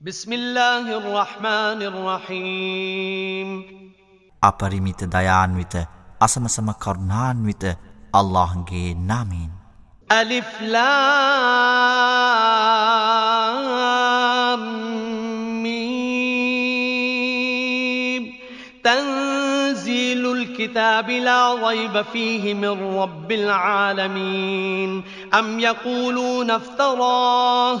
بسم الله الرحمن الرحيم අපරිමිත දයාන්විත අසමසම කරුණාන්විත අල්ලාහ්ගේ නාමයෙන්. අලිෆ් ලාම් meme تنزيل الكتاب لا ريب فيه من رب العالمين أم يقولون افتراه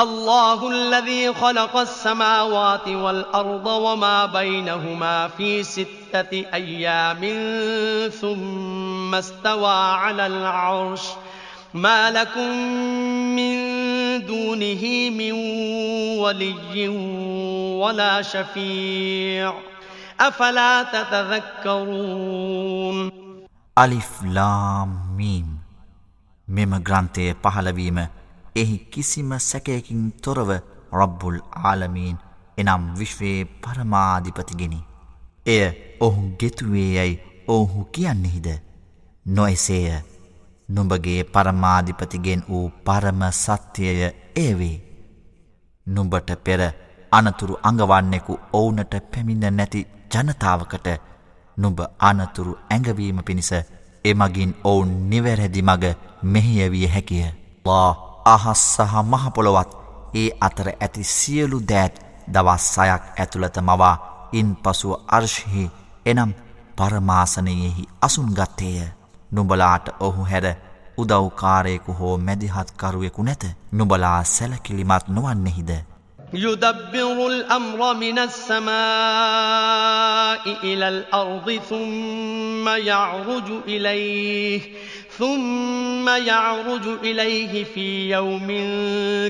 الله الذي خلق السماوات والأرض وما بينهما في ستة أيام ثم استوى على العرش ما لكم من دونه من ولي ولا شفيع أفلا تتذكرون අලිෆ් ලාම් meme මෙම ග්‍රන්ථය පහළවීම එහි කිසිම සැකයකින් තොරව රබ්බුල් ආලමීන් එනම් විශ්වයේ පරමාධිපතිගෙනි. එය ඔහු ගෙතුවේ යැයි ඔහු කියන්නෙහිද. නොයසේය නුඹගේ පරමාධිපතිගෙන් වූ පරම සත්‍යය ඒවේ. නුඹට පෙර අනතුරු අඟවන්නෙකු ඔවුනට පැමිණ නැති ජනතාවකට නුඹ අනතුරු ඇඟවීම පිණිස එමගින් ඔවුන් නිවැරැදි මග මෙහියවිය හැකිය. ලා අහස් සහ මහපොළොවත් ඒ අතර ඇති සියලු දෑත් දවස් සයක් ඇතුළත මවා ඉන් පසුව අර්ශහි එනම් පරමාසනයෙහි අසුන්ගත්තේය නුබලාට ඔහු හැර උදව්කාරයෙකු හෝ මැදිහත්කරුවෙකු නැත නුබලා සැලකිලිමත් නොවන්නෙහිද يدبر الأمر من السماء إلى الأرض ثم يعرج إليه ثم يعرج إليه في يوم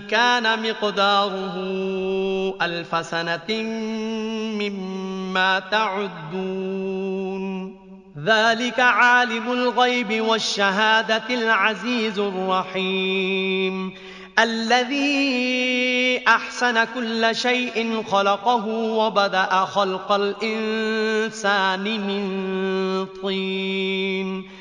كان مقداره ألف سنة مما تعدون. ذلك عالم الغيب والشهادة العزيز الرحيم. الذي أحسن كل شيء خلقه وبدأ خلق الإنسان من طين.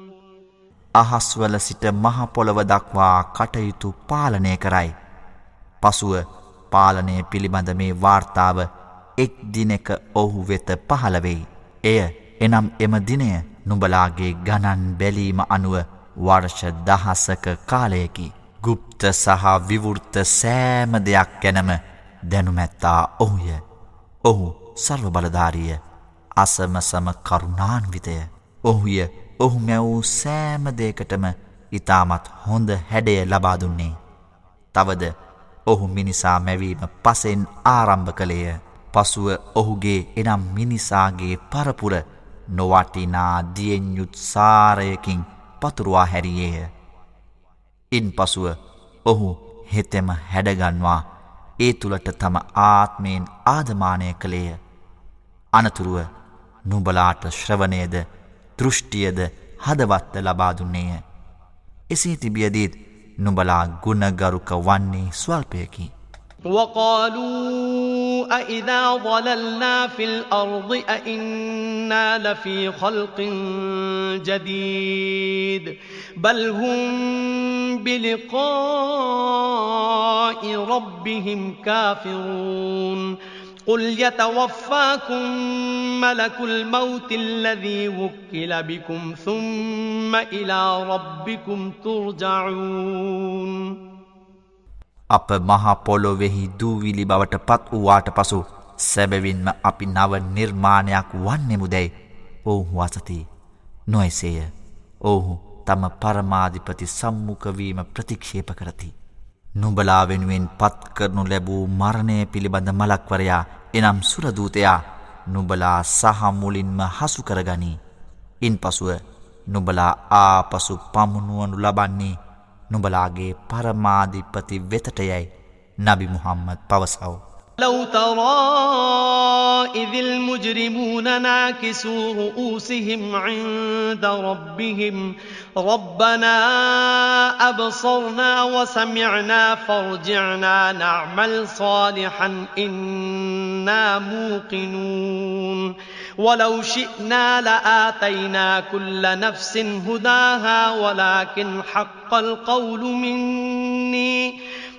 අහස්වල සිට මහපොළොව දක්වා කටයුතු පාලනය කරයි. පසුව පාලනය පිළිබඳ මේ වාර්තාව එක් දිනෙක ඔහු වෙත පහළවෙයි. එය එනම් එම දිනය නුබලාගේ ගණන් බැලීම අනුව වර්ෂ දහසක කාලයකි. ගුප්ත සහ විවෘත්ත සෑම දෙයක් ගැනම දැනුමැත්තා ඔහුය. ඔහු සර්ව බලධාරිය අසමසම කරුණාන්විතය. ඔහුය ඔහු මැවූ සෑම දේකටම ඉතාමත් හොඳ හැඩය ලබා දුන්නේ. තවද ඔහු මිනිසා මැවීම පසෙන් ආරම්භ කළේය. පසුව ඔහුගේ එනම් මිනිසාගේ පරපුර නොවටිනා දියෙන්යුත් සාරයකින් පතුරවා හැරියේය. ඉන් පසුව ඔහු හෙතෙම හැඩගන්වා ඒ තුළට තම ආත්මයෙන් ආදමානය කළේය. අනතුරුව නුබලාට ශ්‍රවනයද දෘෂ්ටියද හදවත්ත ලබා දුන්නේය. එසේ තිබියදීත් නුබලා ගුණගරුක වන්නේ ස්වල්පයකි. وقالوا أإذا ضللنا في الأرض أإنا لفي خلق جديد بل هم بلقاء ربهم كافرون قل يتوفاكم ملك الموت الذي وكل بكم ثم إلى ربكم ترجعون අප මහා පොළොවෙහි දූවිලි බවට පත් වූවාට පසු සැබවින්ම අපි නව නිර්මාණයක් වන්නෙමුදැයි ඔවුහු අසති නොයසේය ඔවුහු තම පරමාධිපති සම්මුඛවීම ප්‍රතික්ෂේප කරති. නුබලා වෙනුවෙන් පත් කරනු ලැබූ මරණය පිළිබඳ මලක්වරයා එනම් සුරදූතයා නුබලා සහමුලින්ම හසු කරගනී. ඉන් පසුව නුබලා ආපසු පමුණුවනු ලබන්නේ නුබලාගේ පරමාධිපති වෙතටයැයි නබි මුහම්මද පවසව. لو ترى إذ المجرمون ناكسوا رؤوسهم عند ربهم ربنا أبصرنا وسمعنا فارجعنا نعمل صالحا إنا موقنون. ولو شئنا لآتينا كل نفس هداها ولكن حق القول مني.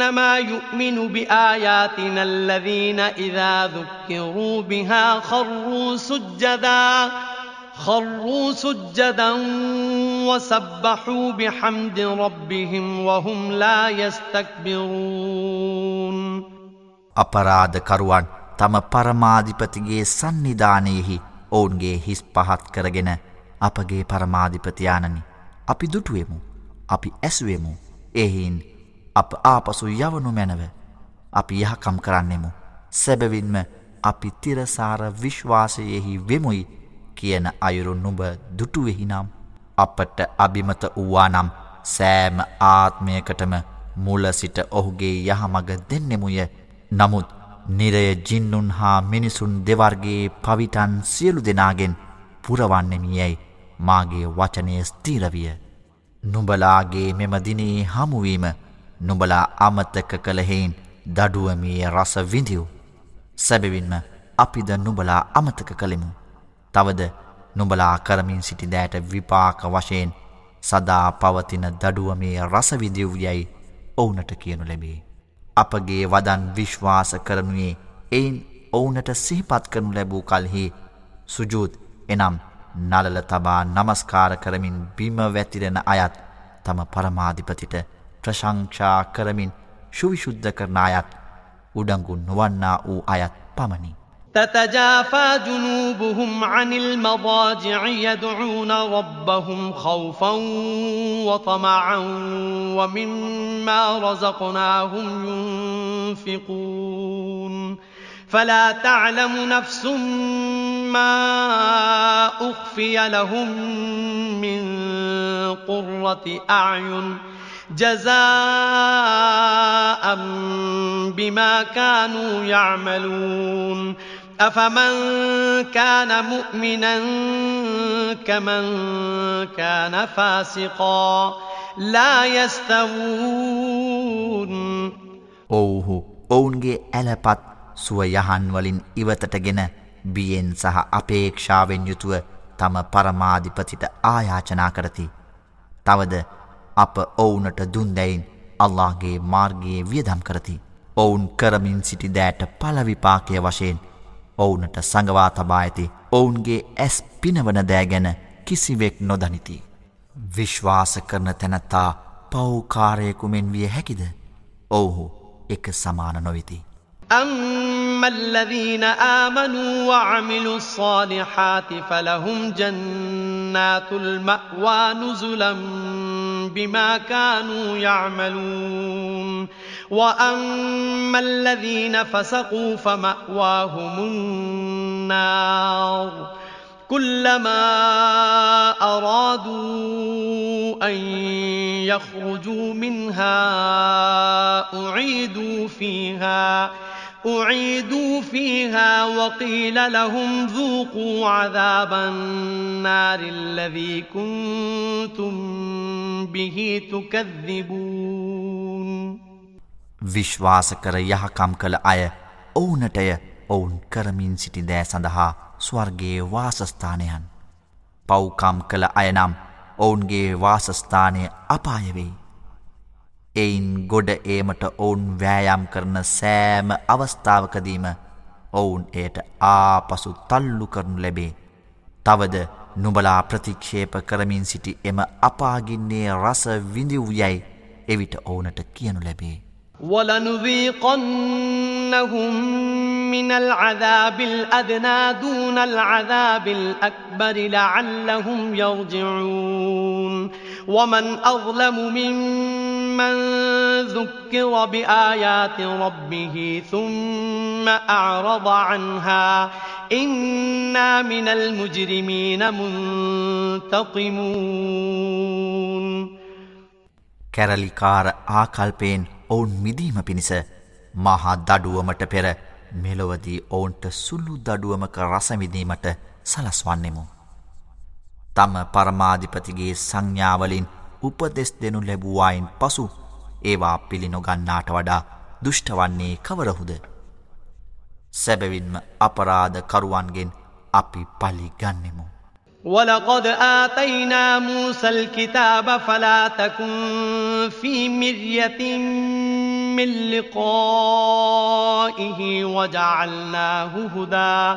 إنما يؤمن بآياتنا الذين إذا ذكروا بها خروا سجدا خروا سجدا وسبحوا بحمد ربهم وهم لا يستكبرون අපරාධකරුවන් තම පරමාධිපතිගේ සන්නිධානයෙහි ඔවුන්ගේ හිස් පහත් කරගෙන අපගේ පරමාධිපතියානනි අපි දුටුවෙමු අපි ඇස්ුවෙමු එහින් අප ආපසු යවනු මැනව. අපි යහකම් කරන්නෙමු. සැබවින්ම අපි තිරසාර විශ්වාසයෙහි වෙමුයි කියන අයුරු නුඹ දුටුවෙහි නම්. අපට අභිමත වූවා නම් සෑම ආත්මයකටම මුල සිට ඔහුගේ යහමග දෙන්නෙමුය. නමුත් නිරය ජින්නුන් හා මිනිසුන් දෙවර්ගේ පවිටන් සියලු දෙනාගෙන් පුරවන්නෙමියැයි මාගේ වචනය ස්තීරවිය නුඹලාගේ මෙම දිනේ හමුවීම නුබලා අමතක කළහෙයින් දඩුවමේ රස විඳිව් සැබවින්ම අපිද නුබලා අමතක කළෙමු. තවද නුබලා කරමින් සිටි දෑට විපාක වශයෙන් සදා පවතින දඩුවමේ රසවිදිව් යැයි ඔවුනට කියනු ලැබේ. අපගේ වදන් විශ්වාස කරනුයේ එයින් ඔවුනට සිහිපත් කරනු ලැබූ කල්හි සුජූත් එනම් නලල තබා නමස්කාර කරමින් බිම වැතිරෙන අයත් තම පරමාධිපතිට ප්‍රශංෂා කරමින් ශුවිශුද්ධ කරන අයත් උඩංගු නොවන්නා වූ අයත් පමණි. تتجافى جنوبهم عن المضاجع يدعون ربهم خوفا وطمعا ومما رزقناهم ينفقون فلا تعلم نفس ما أخفي لهم من قرة أعين جزاء بما كانوا يعملون أفمن كان مؤمنا كمن كان فاسقا لا يستوون ඔවුහු ඔවුන්ගේ ඇලපත් සුව යහන් වලින් ඉවතටගෙන බියෙන් සහ අපේක්ෂාවෙන් යුතුව තම පරමාධිපතිට ආයාචනා කරති. තවද අප ඔවුනට දුන්දැයින් අල්ලාගේ මාර්ගයේ වියදම් කරති. ඔවුන් කරමින් සිටි දෑට පලවිපාකය වශයෙන් ඔවුනට සඟවා තබා ඇති ඔවුන්ගේ ඇස් පිනවන දෑගැන කිසිවෙක් නොදනිති. විශ්වාස කරන තැනැත්තා පව්කාරයකුමෙන් විය හැකිද ඔවුහු එක සමාන නොවිති. أَمَّا الَّذِينَ آمَنُوا وَعَمِلُوا الصَّالِحَاتِ فَلَهُمْ جَنَّاتُ الْمَأْوَى نُزُلًا بما كانوا يعملون. وأما الذين فسقوا فمأواهم النار. كلما أرادوا أن يخرجوا منها أعيدوا فيها. أعيدوا فيها وقيل لهم ذوقوا عذاب النار الذي كنتم به تكذبون විශ්වාස කර යහකම් කළ අය ඔවුනටය ඔවුන් කරමින් සිටි දෑ සඳහා ස්වර්ගයේ වාසස්ථානයන් පව්කම් කළ අයනම් ඔවුන්ගේ වාසස්ථානය අපායවෙයි. එයින් ගොඩ ඒමට ඔවුන් වෑයම් කරන සෑම අවස්ථාවකදීම ඔවුන් එයට ආපසු තල්ලු කරනු ලැබේ. තවද නුබලා ප්‍රතික්ෂේප කරමින් සිටි එම අපාගින්නේ රස විඳිව් යැයි එවිට ඕනට කියනු ලැබේ. وَلَنُذِيقَنَّهُمْ مِنَ الْعَذَابِ الْأَدْنَى دُونَ الْعَذَابِ الْأَكْبَرِ لَعَلَّهُمْ يَرْجِعُونَ وَمَنْ أَظْلَمُ مِمَّنْ ذُكِّرَ بِآيَاتِ رَبِّهِ ثُمَّ أَعْرَضَ عَنْهَا إِنَّا مِنَ الْمُجْرِمِينَ مُنْتَقِمُونَ කැරලිකාර ආකල්පයෙන් ඔවුන් මිදීම පිණිස මහා දඩුවමට පෙර මෙලොවදී ඔවුන්ට සුළු දඩුවමක රසවිදීමට සලස්වන්නෙමු. තම පරමාධිපතිගේ සංඥාවලින් උපදෙස් දෙනු ලැබුවායින් පසු ඒවා පිළිනොගන්නාට වඩා දුෘෂ්ටවන්නේ කවරහුද. සැබවින්ම අපරාධ කරුවන්ගෙන් අපි පලි ගන්නෙමු. ولقد آتينا موسى الكتاب فلا تكن في مرية من لقائه وجعلناه هدى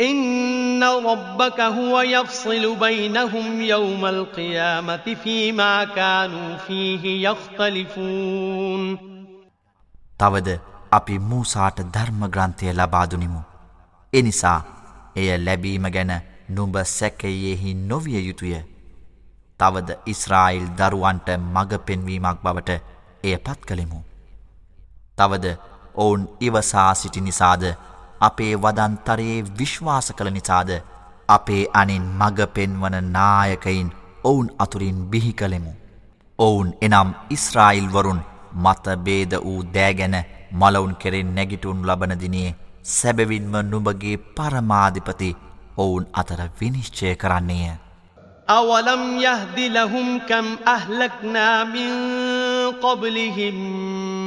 إن ربك هو يفصل بينهم يوم القيامة فيما كانوا فيه يختلفون තවද අපි මූසාට ධර්ම ග්‍රන්ථය ලබාදුනිමු. එනිසා එය ලැබීම ගැන නුඹ සැකයෙහි නොවිය යුතුය. තවද ඉස්රායිල් දරුවන්ට මඟ පෙන්වීමක් බවට එය පත් කළෙමු. තවද ඔවුන් ඉවසා සිටි නිසාද අපේ වදන්තරයේ විශ්වාස කළ නිසාද අපේ අනින් මඟ පෙන්වන නායකයින් ඔවුන් අතුරින් බිහි කළෙමු. ඔවුන් එනම් ඉස්රායිල්වරුන් මතබේද වූ දෑගැන මලවුන් කෙරෙන් නැගිටුන් ලබනදිනේ සැබවින්ම නුබගේ පරමාධිපති ඔවුන් අතර විනිශ්චය කරන්නේය. أولم يهد لهم كم أهلكنا من قبلهم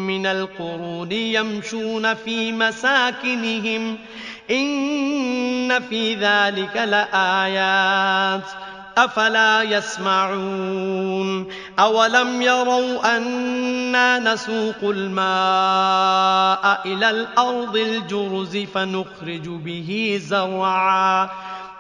من القرون يمشون في مساكنهم إن في ذلك لآيات أفلا يسمعون أولم يروا أنا نسوق الماء إلى الأرض الجرز فنخرج به زرعا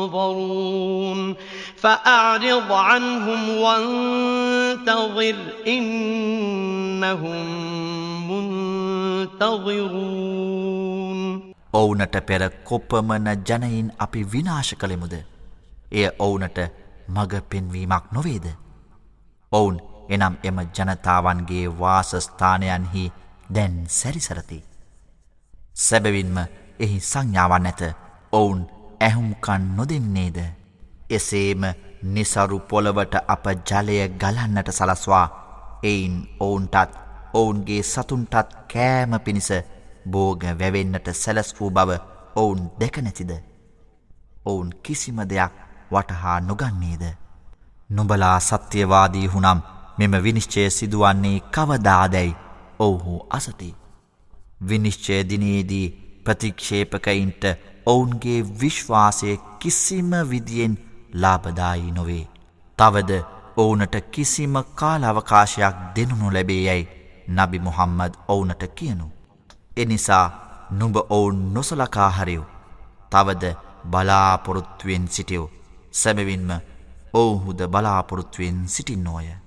ينظرون فأعرض عنهم وانتظر إنهم منتظرون ඔවුනට පෙර කොපමන ජනයින් අපි විනාශ කළෙමුද. එය ඔවුනට මඟ පෙන්වීමක් නොවේද. ඔවුන් එනම් එම ජනතාවන්ගේ වාසස්ථානයන්හි දැන් සැරිසරති. සැබවින්ම එහි සංඥාවන් ඇත ඔවුන් ඇහුම්කන් නොදෙන්නේද. එසේම නිසරු පොළවට අප ජලය ගලන්නට සලස්වා එයින් ඔවුන්ටත් ඔවුන්ගේ සතුන්ටත් කෑම පිණිස බෝග වැවෙන්නට සැලස් වූ බව ඔවුන් දෙකනැතිද. ඔවුන් කිසිම දෙයක් වටහා නොගන්නේද. නුබලා සත්‍යවාදී හුනම් මෙම විනිශ්චය සිදුවන්නේ කවදාදැයි ඔවුහු අසති. විනිශ්චය දිනේදී ප්‍රතික්ෂේපකයින්ට ඔවුන්ගේ විශ්වාසය කිසිම විදියෙන් ලාබදායි නොවේ. තවද ඔවුනට කිසිම කාලවකාශයක් දෙනුනු ලැබේ යැයි නබි මුහම්මද ඔවුනට කියනු. එනිසා නුඹ ඔවුන් නොසලකාහරිව්. තවද බලාපොරොත්තුවෙන් සිටියව් සැබවින්ම ඔවුහුද බලාපොරොත්තුවෙන් සිටින්නෝය.